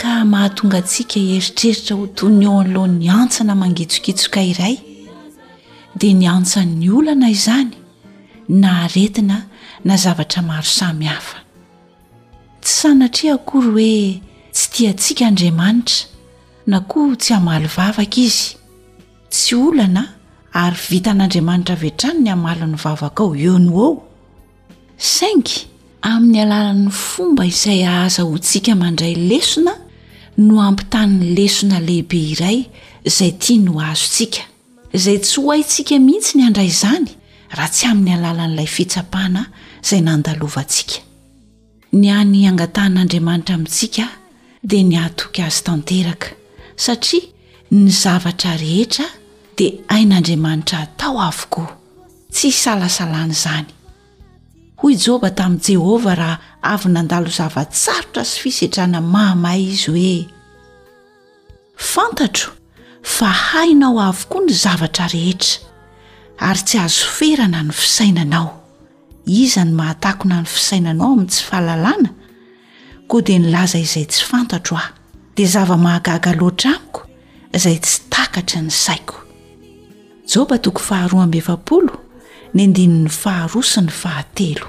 ka mahatonga antsika hieritreritra ho toy ny eo anoloan'ny hantsana mangitsokitsoka iray dia ny antsan'ny olana izany na aretina na zavatra maro samy hafa tsy sanatri akory hoe tsy tiantsika andriamanitra na koa tsy hamaly vavaka izy tsy olana ary vitan'andriamanitra avy hatrany ny hamaly ny vavaka ao eo no eo Saingy amin'ny alalan'ny fomba izay ahazahoantsika mandray lesona no ampitanin'ny lesona lehibe iray izay tiany ho azontsika, izay tsy ho haintsika mihitsy ny handray izany raha tsy amin'ny alalan'ilay fitsapana izay nandalovantsika. Ny hany hangatahan'Andriamanitra amintsika dia ny hahatoky Azy tanteraka, satria ny zavatra rehetra dia hain'Andriamanitra hatao avokoa. Tsy isalasalana izany. Hoy Joba tamin'i Jehovah raha avy nandalo zava-tsarotra sy fisedrana mahamay izy hoe, Fantatro fa hainao avokoa ny zavatra rehetra, ary tsy azo ferana ny fisainanao. Iza no mahatakona ny fisainanao amin'ny tsy fahalalana? Koa dia nilaza izay tsy fantatro aho. Dia zava-mahagaga loatra amiko izay tsy takatry ny saiko. Joba toko faharoa amby efapolo, ny andininy faharoa sy ny fahatelo.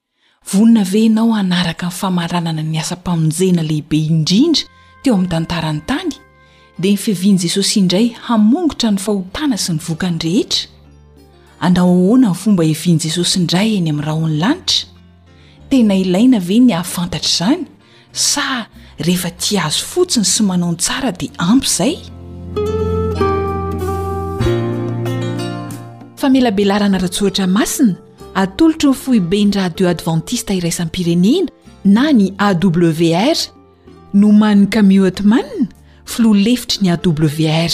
Vonona ve ianao hanaraka ny famaranana ny asam-pamonjena lehibe indrindra teo amin'ny tantaran'ny tany, dia ny fiavian'i Jesosy indray hamongotra ny fahotana sy ny vokany rehetra? Hanao ahoana ny fomba hiavian'i Jesosy indray eny amin'ny rahon'ny lanitra? Tena ilaina ve ny hahafantatra izany Sa rehefa tia azy fotsiny sy manao ny tsara dia ampy izay? Famelabelarana ara-tsoratra masina atolotry ny foiben'ny Radio Advantista Iraisam-pirenena na ny AWR, nomanin'i Camille Ottman, filoha lefitry ny AWR.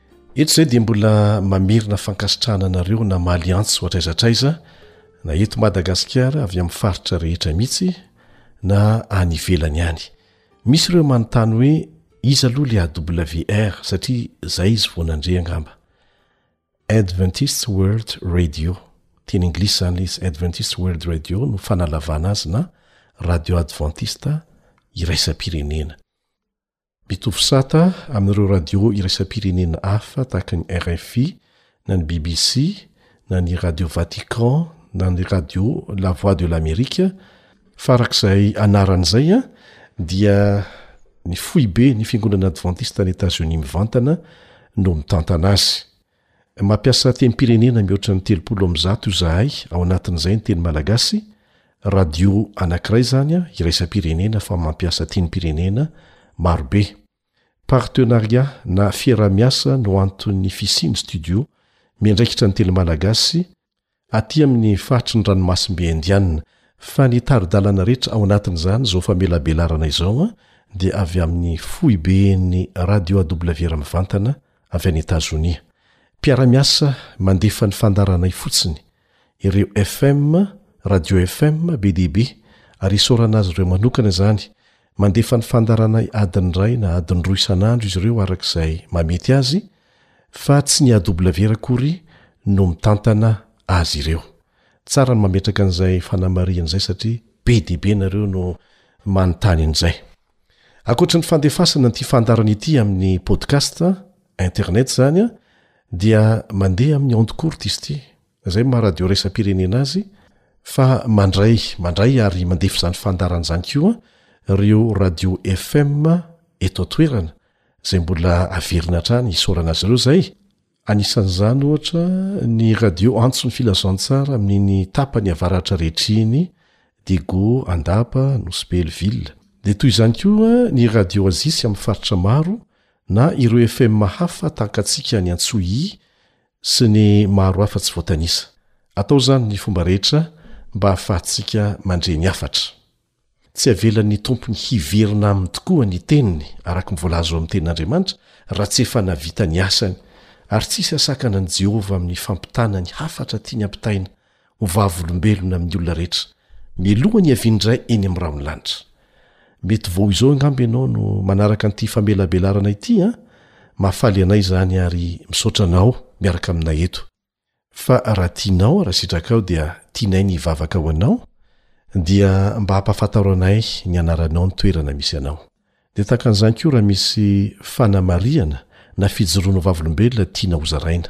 Eto izay dia mbola mamerina fankasitrahana anareo namaly antso hatraiza hatraiza na eto Madagasikara avy amin'ny faritra rehetra mihitsy na any ivelany any. Misy ireo manontany hoe iza aloha ilay AWR satria izay izy vao nandre angamba. Adventist World Radio, teny anglisy izany ilay izy, Adventist World Radio no fanalavana azy na Radio Adventista iraisam-pirenena. Mitovy sata amin'ireo radio iraisam-pirenena hafa tahaka ny RFI na ny bbc na ny Radio Vatican na ny radio La Voix de l'Amérique fa arak'izay anarany izay dia ny foibe ny Fiangonana Advantista any Etazonia mivantana no mitantana azy. Mampiasa tenim-pirenena mihoatra ny telopolo amin'ny zato izahay, ao anatin'izay ny teny malagasy, radio anankiray izany iraisam-pirenena fa mampiasa tenim-pirenena marobe. Partenariat na fiaraha-miasa no anton'ny fisian'ny studio miandraikitra ny teny malagasy aty amin'ny faritry ny ranomasimbe Indiana, fa ny tari-dalana rehetra ao anatin'izany izao famelabelarana izao dia avy amin'ny foiben'ny Radio AWR mivantana avy any Etazonia. Mpiara-miasa mandefa ny fandaharanay fotsiny, ireo FM, radio FM be dia be, ary isaorana azy ireo manokana izany, Mandefa ny fandaharanay adiny iray na adiny roa isan'andro izy ireo araka izay mahamety azy, fa tsy ny AWR akory no mitantana azy ireo. Tsara ny mametraka an'izay fanamarihana izay satria be dia be nareo no manontany an'izay. Ankoatry ny fandefasana an'ity fandaharana ity amin'ny podcast, internet izany, dia mandeha amin'ny ondes courtes izy ity, izay maha radio iraisam-pirenena azy, fa mandray mandray ary mandefa izany fandaharana izany koa ireo radio FM eto an-toerana, izay mbola averina hatrany isaorana azy ireo izay, anisan'izany ohatra ny radio Antso ny Filazantsara amin'iny tapany avaratra rehetra iny, Digo, Andapa, Nosy Belleville. Dia toy izany koa ny radio Azisy amin'ny faritra maro na ireo FM hafa tahaka antsika any Antsohihy Sy ny maro hafa tsy voatanisa. Atao izany ny fomba rehetra mba hahafahantsika mandre ny hafatra. Tsy havelan'ny Tompony hiverina aminy tokoa ny Teniny, araka ny voalaza ao amin'ny Tenin'Andriamanitra, raha tsy efa navita ny asany, ary tsy hisy hasakana an'i Jehovah amin'ny fampitana ny hafatra tiany hampitaina ho vavolombelona amin'ny olona rehetra mialoha ny hiavian'ny Ray eny amin'ny rahon'ny lanitra. Mety vao izao angamba ianao no manaraka an'ity famelabelarana ity an! Mahafaly anay izany ary misaotra anao miaraka aminay eto. Fa raha tianao ary sitrakao dia tianay ny hivavaka ho anao dia mba ampahafantaro anay ny anaranao ny toerana misy anao. Dia tahaka an'izany koa raha misy fanamarihana na fijoroana ho vavolombelona tianao hozaraina.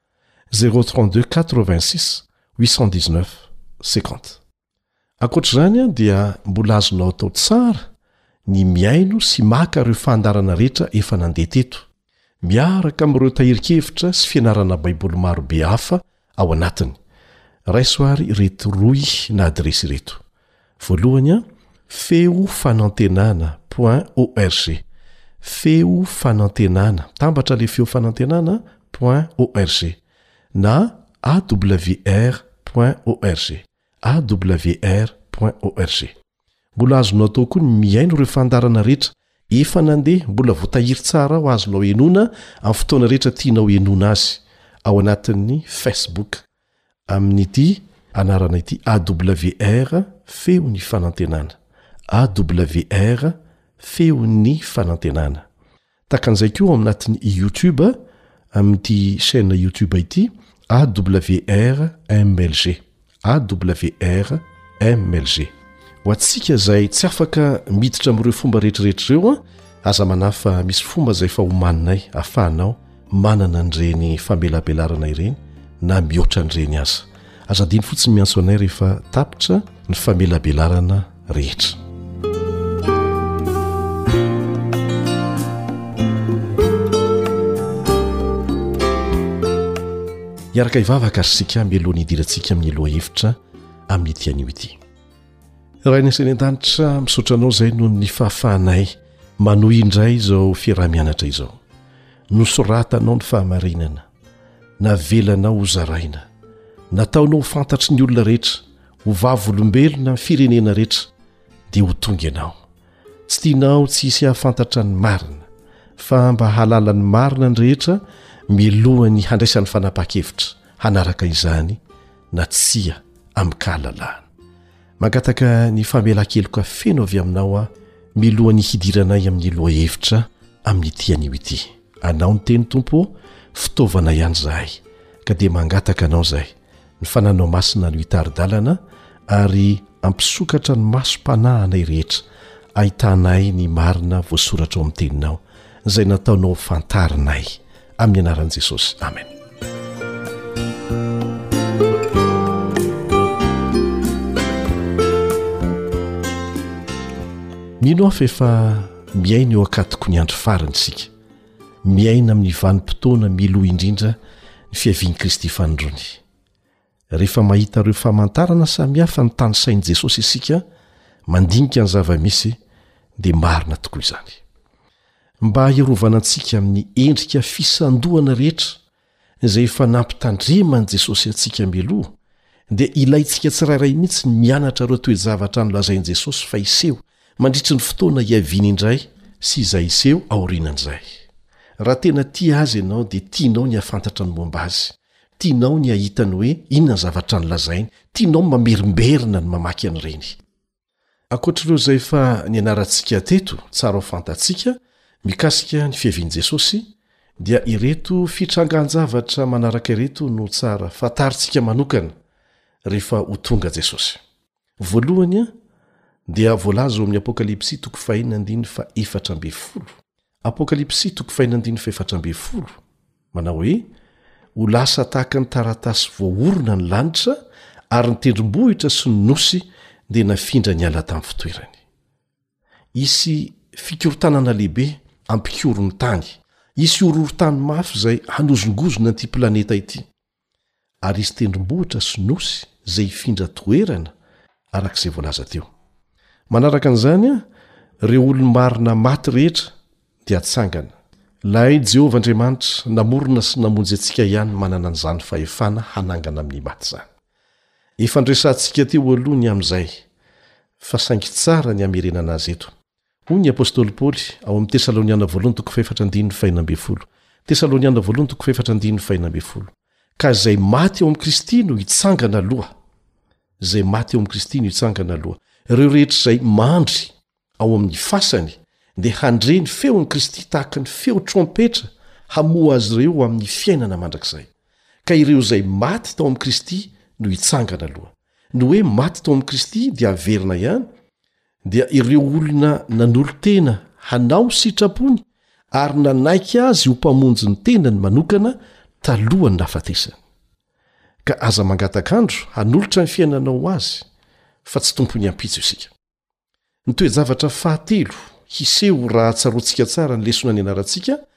zéro trente deux quatre vingt six huit cent dix neuf cinquante ankoatra izany dia mbola azonao atao tsara ny mihaino sy maka ireo fandarana rehetra efa nandeha teto miaraka amin'ireo tahirin-kevitra sy fianarana baiboly marobe hafa ao anatiny raiso ary ireto rohy na adiresy ireto Voalohany an, feo fanantenana point org, feo fanantenana, mitambatra ilay feo fanantenana an, point org, na awr point org, awr point org. Mbola azonao atao koa ny mihaino ireo fandaharana rehetra efa nandeha mbola voatahiry tsara ao azonao henoina amin'ny fotoana rehetra tianao henoina azy ao anatin'ny facebook Amin'ity anarana ity, AWR, Feon'ny Fanantenana. AWR, Feon'ny Fanantenana. Takan'izay koa ao anatin'ny YouTube, amin'ity chaîne YouTube ity, AWR MLG. AWR MLG. Ho antsika izay tsy afaka miditra amin'ireo fomba rehetrarehetra ireo, aza manahy fa misy fomba izay efa omaninay, afahanao manana an'ireny famelabelarana ireny na mihoatra an'ireny aza. Aza adino fotsiny miantso anay rehefa tapitra ny famelabelarana rehetra. Hiaraka hivavaka ary isika mialohan'ny hidirantsika amin'ny lohahevitra amin'ny ity anio ity. Raha ny asainy an-danitra misaotra anao izay noho ny fahafahanay manohy indray izao fiaraha-mianatra izao. Nosoratanao ny fahamarinana, navelanao ho zaraina. Nataonao ho fantatry ny olona rehetra, ho vavolombelona ny firenena rehetra, dia ho tonga ianao. Tsy tianao tsy hisy hahafantatra ny marina, fa mba hahalala ny marina ny rehetra mialohan'ny handraisany fanapaha-kevitra hanaraka izany na tsia amin-kahalalahana. Mangataka ny famelan-keloka feno avy aminao aho milohan'ny hidiranay amin'ny loha hevitra amin'ity anio ity. Anao ny teny Tompo ô, fitaovana ihany izahay ka dia mangataka anao izay, ny fananao masina no hitari-dalana ary ampisokatra ny masom-panahy anay rehetra ahitanay ny marina voasoratra ao amin'ny teninao izay nataonao fantarinay amin'ny anaran'i jesosy amen mino afa efa miaina eo ankatoko ny andro farany isika miaina amin'ny vanim-potoana miloa indrindra ny fiavian'i kristy fanondrony Rehefa mahita ireo famantarana samihafa notanisain'i Jesosy isika mandinika ny zava-misy, dia marina tokoa izany. Mba hahiarovana antsika amin'ny endrika fisandohana rehetra izay efa nampitandreman'i Jesosy antsika mialoha, dia ilaintsika tsirairay mihitsy ny mianatra ireo toe-javatra nolazain'i Jesosy fa hiseho mandritry ny fotoana hiaviany indray sy izay hiseho aorianan'izay. Raha tena tia azy ianao, dia tianao ny hahafantatra ny momba azy Tianao ny hahita ny hoe inona ny zavatra nolazainy, tianao ny mamerimberina ny mamaky an'ireny. Ankoatr'ireo izay efa nianarantsika teto, tsara ho fantatsika mikasika ny fiavian'i Jesosy, dia ireto fitrangan-javatra manaraka ireto no tsara fantarintsika manokana rehefa ho tonga Jesosy. Voalohany an, dia voalaza ao amin'ny Apokalypsy toko fahenina andininy fahaefatra ambin'ny folo. Apokalypsy toko fahenina andininy fahefatra ambin'ny folo, manao hoe, Ho lasa tahaka ny taratasy voaorona ny lanitra, ary ny tendrombohitra sy ny nosy dia nafindra niala tamin'ny fitoerany. Hisy fikorontanana lehibe hampikory ny tany. Hisy horohorontany mafy izay hanozongozona an'ity planeta ity. ary hisy tendrombohitra sy nosy izay hifindra toerana araka izay voalaza teo. Manaraka an'izany, ireo olo-marina maty rehetra dia hatsangana. Ilay Jehovah Andriamanitra namorona sy namonjy antsika ihany manana an'izany fahefana hanangana amin'ny maty izany. Efa noresahantsika teo aloha ny amin'izay, fa saingy tsara ny hamerenana azy eto. Hoy ny apostoly Paoly ao amin'ny Tesaloniana Voalohany toko fahefatra andininy fahenina ambin'ny folo, Tesaloniana Voalohany toko fahefatra andininy fahenina ambin'ny folo, Ka izay maty ao amin'i Kristy no hitsangana aloha, izay maty ao amin'i Kristy no hitsangana aloha. Ireo rehetra izay mandry ao amin'ny fasany dia handre ny feon'i Kristy tahaka ny feo trompetra hamoha azy ireo ho amin'ny fiainana mandrakizay. Ka ireo izay maty tao amin'i Kristy no hitsangana aloha. Ny hoe maty tao amin'i Kristy dia haverina ihany dia ireo olona nanolo-tena hanao sitrapony ary nanaiky azy ho mpamonjy ny tenany manokana talohan'ny nafatesany. Ka aza mangataka andro hanolotra ny fiainanao ho azy, fa tsy tompon'ny ampitso isika. Ny toe-javatra fahatelo hiseho raha tsaroantsika tsara ny lesona nianarantsika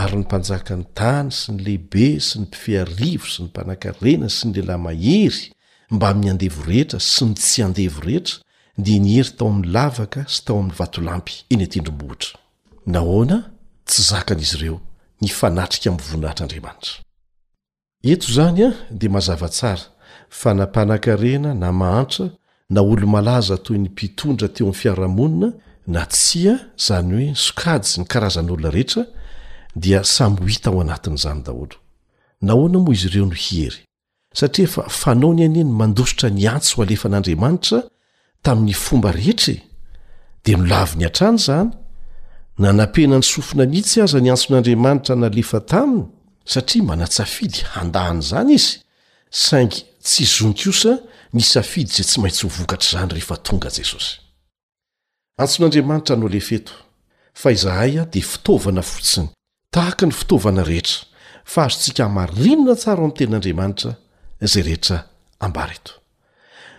Ary ny mpanjaka ny tany sy ny lehibe sy ny mpifehy arivo sy ny mpanankarena sy ny lehilahy mahery mbamin'ny andevo rehetra sy ny tsy andevo rehetra dia niery tao amin'ny lavaka sy tao amin'ny vatolampy eny an-tendrombohitra. Nahoana tsy zakan'izy ireo ny fanatrika amin'ny voninahitr'Andriamanitra? Eto izany dia mazava tsara fa na mpanakarena na mahantra na olo-malaza toy ny mpitondra teo amin'ny fiarahamonina na tsia, izany hoe ny sokajy sy ny karazan'olona rehetra, dia samy ho hita ao anatin'izany daholo. Nahoana moa izy ireo no hiery? Satria efa fanaony anie ny mandositra ny antsy ho alefan'Andriamanitra tamin'ny fomba rehetra e! dia nolaviny hatrany izany, na nampiana ny sofina mihitsy aza ny antson'Andriamanitra nalefa taminy, satria manan-tsafidy handà an'izany izy, saingy tsy zony kosa ny safidy izay tsy maintsy ho vokatr'izany rehefa tonga Jesosy. Antsoin'Andriamanitra anao lefa eto, fa izahay dia fitaovana fotsiny, tahaka ny fitaovana rehetra, fa azontsika hamarinina tsara ao amin'ny Tenin'Andriamanitra izay rehetra ambara eto.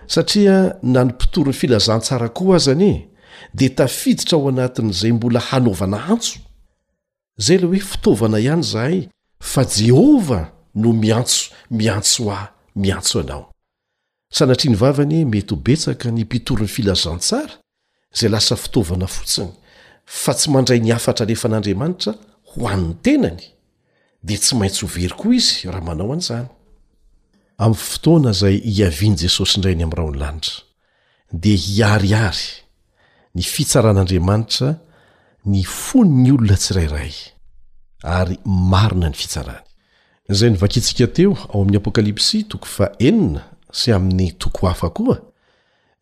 Satria na ny mpitory ny filazantsara koa aza anie dia tafiditra ao anatin'izay mbola hanaovana antso. Izay ilay hoe fitaovana ihany izahay, fa Jehovah no miantso, miantso ahy, miantso anao. Sanatria ny vavany, mety ho betsaka ny mpitory ny filazantsara izay lasa fitaovana fotsiny, fa tsy mandray ny hafatra alefan'Andriamanitra ho an'ny tenany, dia tsy maintsy ho very koa izy raha manao an'izany. Amin'ny fotoana izay hiavian'i Jesosy indray any amin'ny rahon'ny lanitra, dia hiharihary ny fitsaran'Andriamanitra ny fon'ny olona tsirairay, ary marina ny fitsarany. Izay novakintsika teo ao amin'ny Apokalypsy toko fahenina sy amin'ny toko hafa koa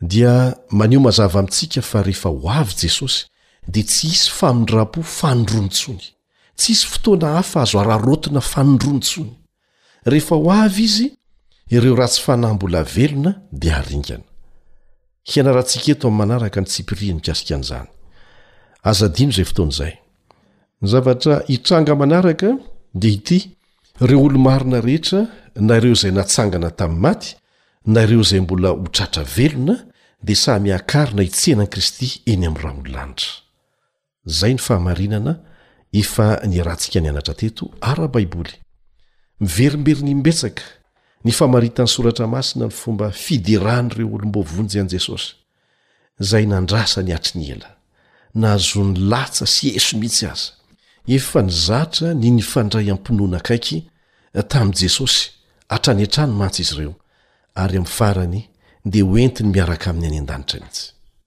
dia maneho mazava amintsika fa rehefa ho avy Jesosy dia tsy hisy famindram-po fanindroany intsony. Tsisy fotoana hafa azo araraotina fanindroany intsony. Rehefa ho avy Izy, ireo ratsy fanahy mbola velona dia haringana. Hianarantsika eto amin'ny manaraka ny tsipiriany mikasika an'izany. Aza adino izay fotoana izay. Ny zavatra hitranga manaraka dia ity, ireo olo-marina rehetra, na ireo izay natsangana tamin'ny maty, na ireo izay mbola ho tratra velona, dia samy hakarina hitsena an'i Kristy eny amin'ny rahon'ny lanitra. Izay ny fahamarinana efa niratsika nianatra teto ara-baiboly. Miverimberina imbetsaka ny famaritan'ny Soratra Masina ny fomba fideran'ireo olom-boavonjy an'i Jesosy, izay nandrasany hatry ny ela. Nahazoany latsa sy eso mihitsy aza. Efa nizatra ny nifandray am-pinoana akaiky tamin'i Jesosy hatrany hatrany mantsy izy ireo, ary amin'ny farany dia hoentiny miaraka aminy any an-danitra mihitsy.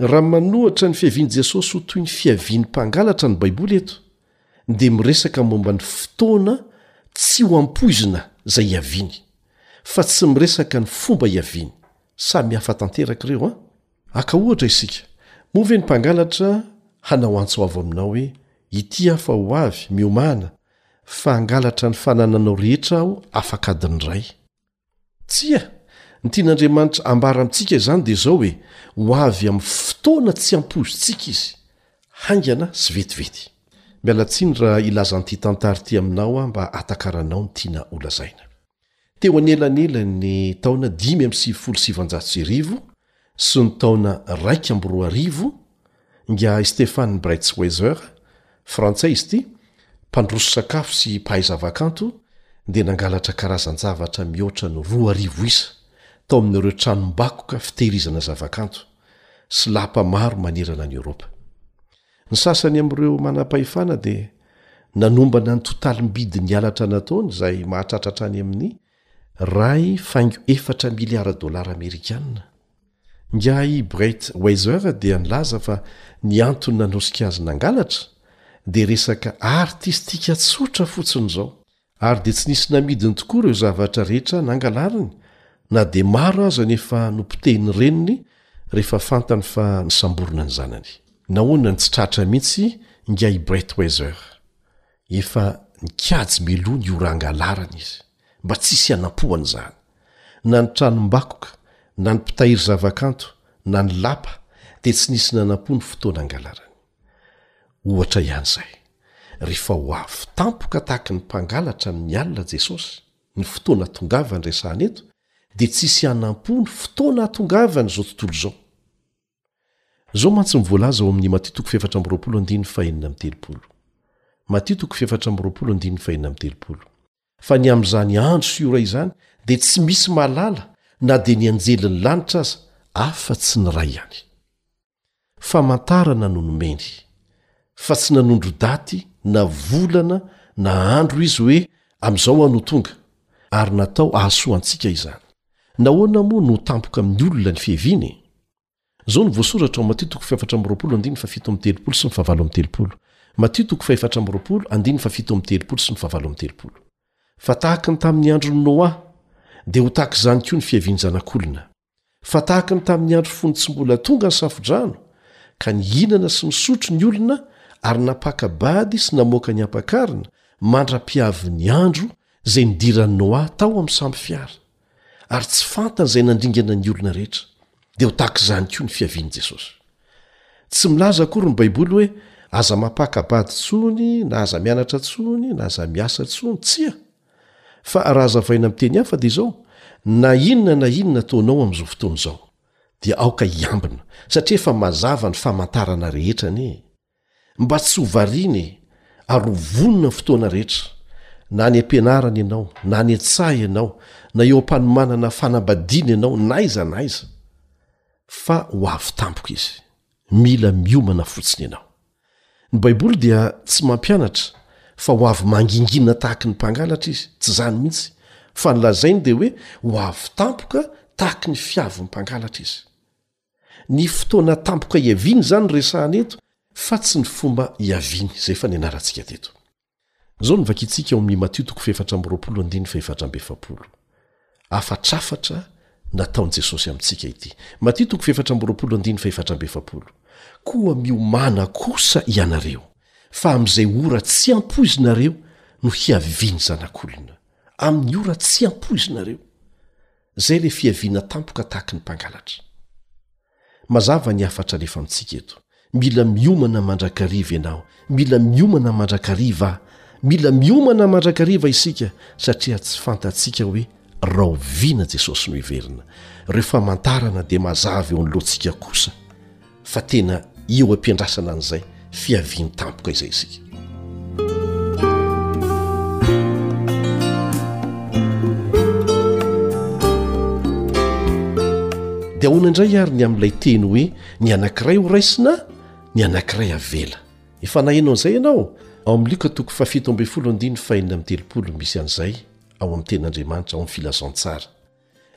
Raha manohatra ny fiavian'i Jesosy ho toy ny fiavian'ny mpangalatra ny Baiboly eto, dia miresaka momba ny fotoana tsy ho ampoizina izay hiaviany, fa tsy miresaka ny fomba hiaviany. Samy hafa tanteraka ireo an! Haka ohatra isika, Moa ve ny mpangalatra hanao antso avo aminao hoe, 'Ity aho fa ho avy, miomàna, fa hangalatra ny fanananao rehetra aho afa-kadin'ny Ray'? Tsia! Ny tian'Andriamanitra hambara amintsika izany dia izao hoe, ho avy amin'ny fotoana tsy ampoizintsika izy, haingana sy vetivety. Miala tsiny raha hilaza an'ity tantara ity aminao aho mba hatakaranao ny tiana holazaina. Teo anelanelan'ny taona dimy amby sivifolo sy sivinjato sy arivo sy ny taona iraika amby roa arivo, Ingahy Stefan Breitsweiser, Frantsay izy ity, mpandroso sakafo sy mpahay zavakanto, dia nangalatra karazan-javatra mihoatra ny roa arivo isa tao amin'ireo tranom-bakoka fitehirizana zavakanto sy lapa maro manerana an'i Eoropa. Ny sasany amin'ireo manampahefana dia nanombana ny totalim-bidin'ny halatra nataony izay mahatratra hatrany amin'ny Iray faingo efatra miliara dolara amerikana. Ingahy Brett Weiser dia nilaza fa ny antony nanosika azy nangalatra dia resaka artistika tsotra fotsiny izao, ary dia tsy nisy namidiny tokoa ireo zavatra rehetra nangalariny na dia maro aza ny efa nopotehin'ny reniny rehefa fantany fa nisamborina ny zanany. Nahoana no tsy tratra mihitsy Ingahy Brett Weiser? Efa nikajy meloa ny ora angalarany izy, mba tsy hisy hanampohana izany. Na ny tranom-bakoka, na ny mpitahiry zavakanto, na ny lapa, dia tsy nisy nanampoha ny fotoana angalarany. Ohatra ihany izay, rehefa ho avy tampoka tahaka ny mpangalatra amin'ny alina Jesosy, ny fotoana tongavany resahana eto, dia tsy hisy hanampoha ny fotoana hatongavany izao tontolo izao. Izao mantsy no voalaza ao amin'ny Matio toko fahefatra amby roapolo andininy fahenina amby telopolo. Matio toko fahefatra amby roapolo andininy fahenina amby telopolo. Fa ny amin'izany andro sy ora izany dia tsy misy mahalala na dia ny anjelin'ny lanitra aza, afa-tsy ny Ray ihany. Famantarana no nomeny, fa tsy nanondro daty na volana na andro Izy hoe amin'izao Aho no tonga, ary natao hahasoa antsika izany. Nahoana moa no tampoka amin'ny olona ny fiaviana e? Izao no voasoratra ao Matio toko fahefatra amby roapolo andininy fahafito amby telopolo sy ny fahavalo amby telopolo, Matio toko fahefatra amby roapolo andininy fahafito amby telopolo sy ny fahavalo amby telopolo, Fa tahaka ny tamin'ny andron'i Noa, dia ho tahaka izany koa ny fiavian'ny Zanak'olona. Fa tahaka ny tamin'ny andro fony tsy mbola tonga ny Safodrano, ka nihinana sy nisotro ny olona ary nampaka-bady sy namoaka ny ampakarina mandra-piavin'ny andro izay nidiran'i Noa tao amin'ny sambo fiara, ary tsy fantany izay nandringana ny olona rehetra, dia ho tahaka izany koa ny fiavian'i Jesosy. Tsy milaza akory ny Baiboly hoe aza mampaka-bady intsony na aza mianatra intsony na aza miasa intsony. Tsia. Fa raha hazavaina amin'ny teny hafa dia izao, Na inona na inona ataonao amin'izao fotoana izao, dia aoka hiambina, satria efa mazava ny famantarana rehetra anie e! Mba tsy ho variana e! Ary ho vonona ny fotoana rehetra. Na any am-pianarana ianao, na any an-tsaha ianao, na eo am-panomanana fanambadiana ianao, na aiza na aiza. Fa ho avy tampoka Izy. Mila miomana fotsiny ianao. Ny Baiboly dia tsy mampianatra fa ho avy mangingina tahaky ny mpangalatra Izy. Tsy izany mihitsy. Fa ny lazainy dia hoe ho avy tampoka tahaky ny fiavin'ny mpangalatra Izy. Ny fotoana tampoka hiaviany izany no resahana eto fa tsy ny fomba hiaviany, izay efa nianarantsika teto. Izao no vakintsika ao amin'ny Matio toko fahefatra amby roapolo andininy fahefatra amby efapolo. Hafatr'hafatra nataon'i Jesosy amintsika ity. Matio toko fahefatra amby roapolo andininy fahefatra amby efapolo. Koa miomàna kosa ianareo, fa amin'izay ora tsy ampoizinareo no hiavian'ny Zanak'olona. Amin'ny ora tsy ampoizinareo. Zay le fiaviana tampoka tahaky ny mpangalatra. Mazava ny hafatra alefa amintsika eto. Mila miomana mandrakariva ianao. Mila miomana mandrakariva. Mila miomana mandrakariva isika satria tsy fantatsika hoe rahoviana Jesosy no hiverina. Reo famantarana dia mazava eo anoloantsika kosa. fa tena eo am-piandrasana an'izay fiaviany tampoka izay isika dia ahoana indray ary ny amin'ilay teny hoe ny anankiray ho raisina ny anankiray avela efa naheno an'izay ianao ao amin'ny lioka toko fafito ambin'ny folo andininy fahina amin'ny telopolo misy an'izay ao amin'ny ten'andriamanitra ao amin'ny filazantsara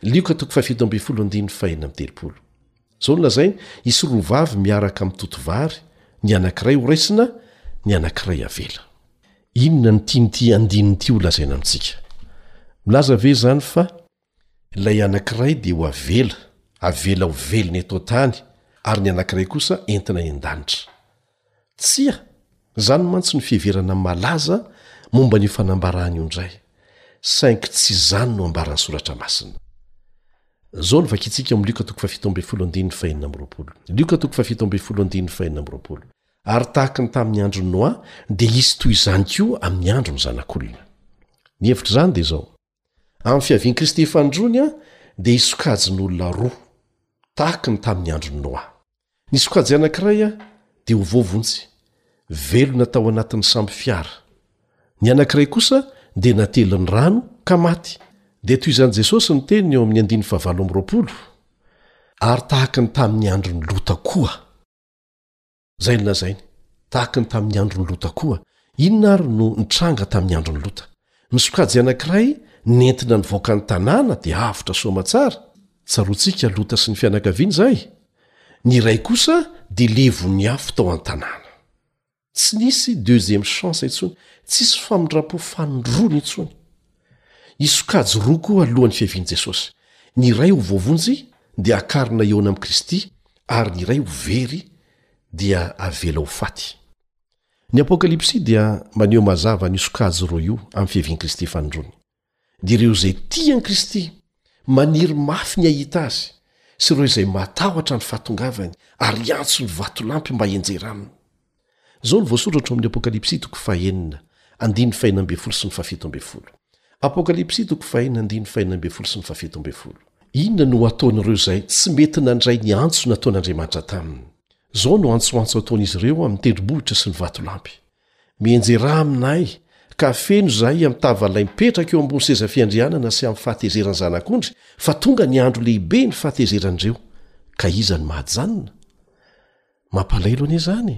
lioka toko fafito ambin'ny folo andininy fahina amin'ny telopolo Zao no lazainy, Hisy roa vavy miaraka mitoto vary, ny anankiray ho raisina, ny anankiray avela. Inona no tian'ity andininy ity ho lazaina amintsika? Milaza ve izany fa ilay anankiray dia ho avela, avela ho velona eto an-tany, ary ny anankiray kosa entina any an-danitra? Tsia, izany mantsy no fiheverana malaza momba an'io fanambarana io indray, saingy tsy izany no ambaran'ny Soratra Masina. Izao no vakintsika ao amin'ny Lioka toko fahafito ambin'ny folo andininy fahenina amby roapolo. Lioka toko fahafito ambin'ny folo andininy fahenina amby roapolo, Ary tahaka ny tamin'ny andron'i Noa, dia hisy toy izany koa amin'ny andron'ny Zanak'olona. Ny hevitr'izany dia izao. Amin'ny fiavian'i Kristy Fanindroany dia hisokajin'olona roa, tahaka ny tamin'ny andron'i Noa. Ny sokajy anankiray dia ho voavonjy, velona tao anatin'ny sambo fiara. Ny anankiray kosa dia natelin'ny rano ka maty. Dia toy izany Jesosy niteny eo amin'ny andininy fahavalo amby roapolo, Ary tahaka ny tamin'ny andron'i Lota koa. Izay nolazainy, tahaka ny tamin'ny andron'i Lota koa. Inona àry no nitranga tamin'ny andron'i Lota? Ny sokajy anankiray nentina nivoaka ny tanàna dia avotra soa aman-tsara. Tsaroantsika Lota sy ny fianakaviany izay. Ny iray kosa dia levon'ny afo tao an-tanàna. Tsy nisy deuxième chance intsony, tsisy famindram-po fanindroany intsony. Hisy sokajy roa koa alohan'ny fiavian'i Jesosy. Ny iray ho voavonjy, dia hakarina hihaona amin'i Kristy, ary ny iray ho very, dia havela ho faty. Ny Apokalypsy dia maneho mazava an'io sokajy roa io amin'ny fiavian'i Kristy fanindroany. Dia ireo izay tia an'i Kristy, maniry mafy ny hahita azy, sy ireo izay matahotra ny fahatongavany ary hiantso ny vatolampy mba hianjera aminy. Izao no voasoratra ao amin'ny Apokalypsy toko fahenina, andininy fahenina ambin'ny folo sy ny fahafito ambin'ny folo. Apokalypsy toko fahenina, andininy fahenina ambin'ny folo sy ny fahafito ambin'ny folo. Inona no hataon'ireo izay tsy mety nandray ny antso nataon'Andriamanitra taminy? Izao no antsoantso ataon'izy ireo amin'ny tendrombohitra sy ny vatolampy, Mihenjeraha aminay, ka afeno izahay amin'ny tavalay mipetraka eo ambony seza fiandrianana sy amin'ny fahatezeran'ny Zanak'ondry, fa tonga ny andro lehibe ny fahatezeran'ireo, ka iza no mahajanona? Mampalahelo anie izany e!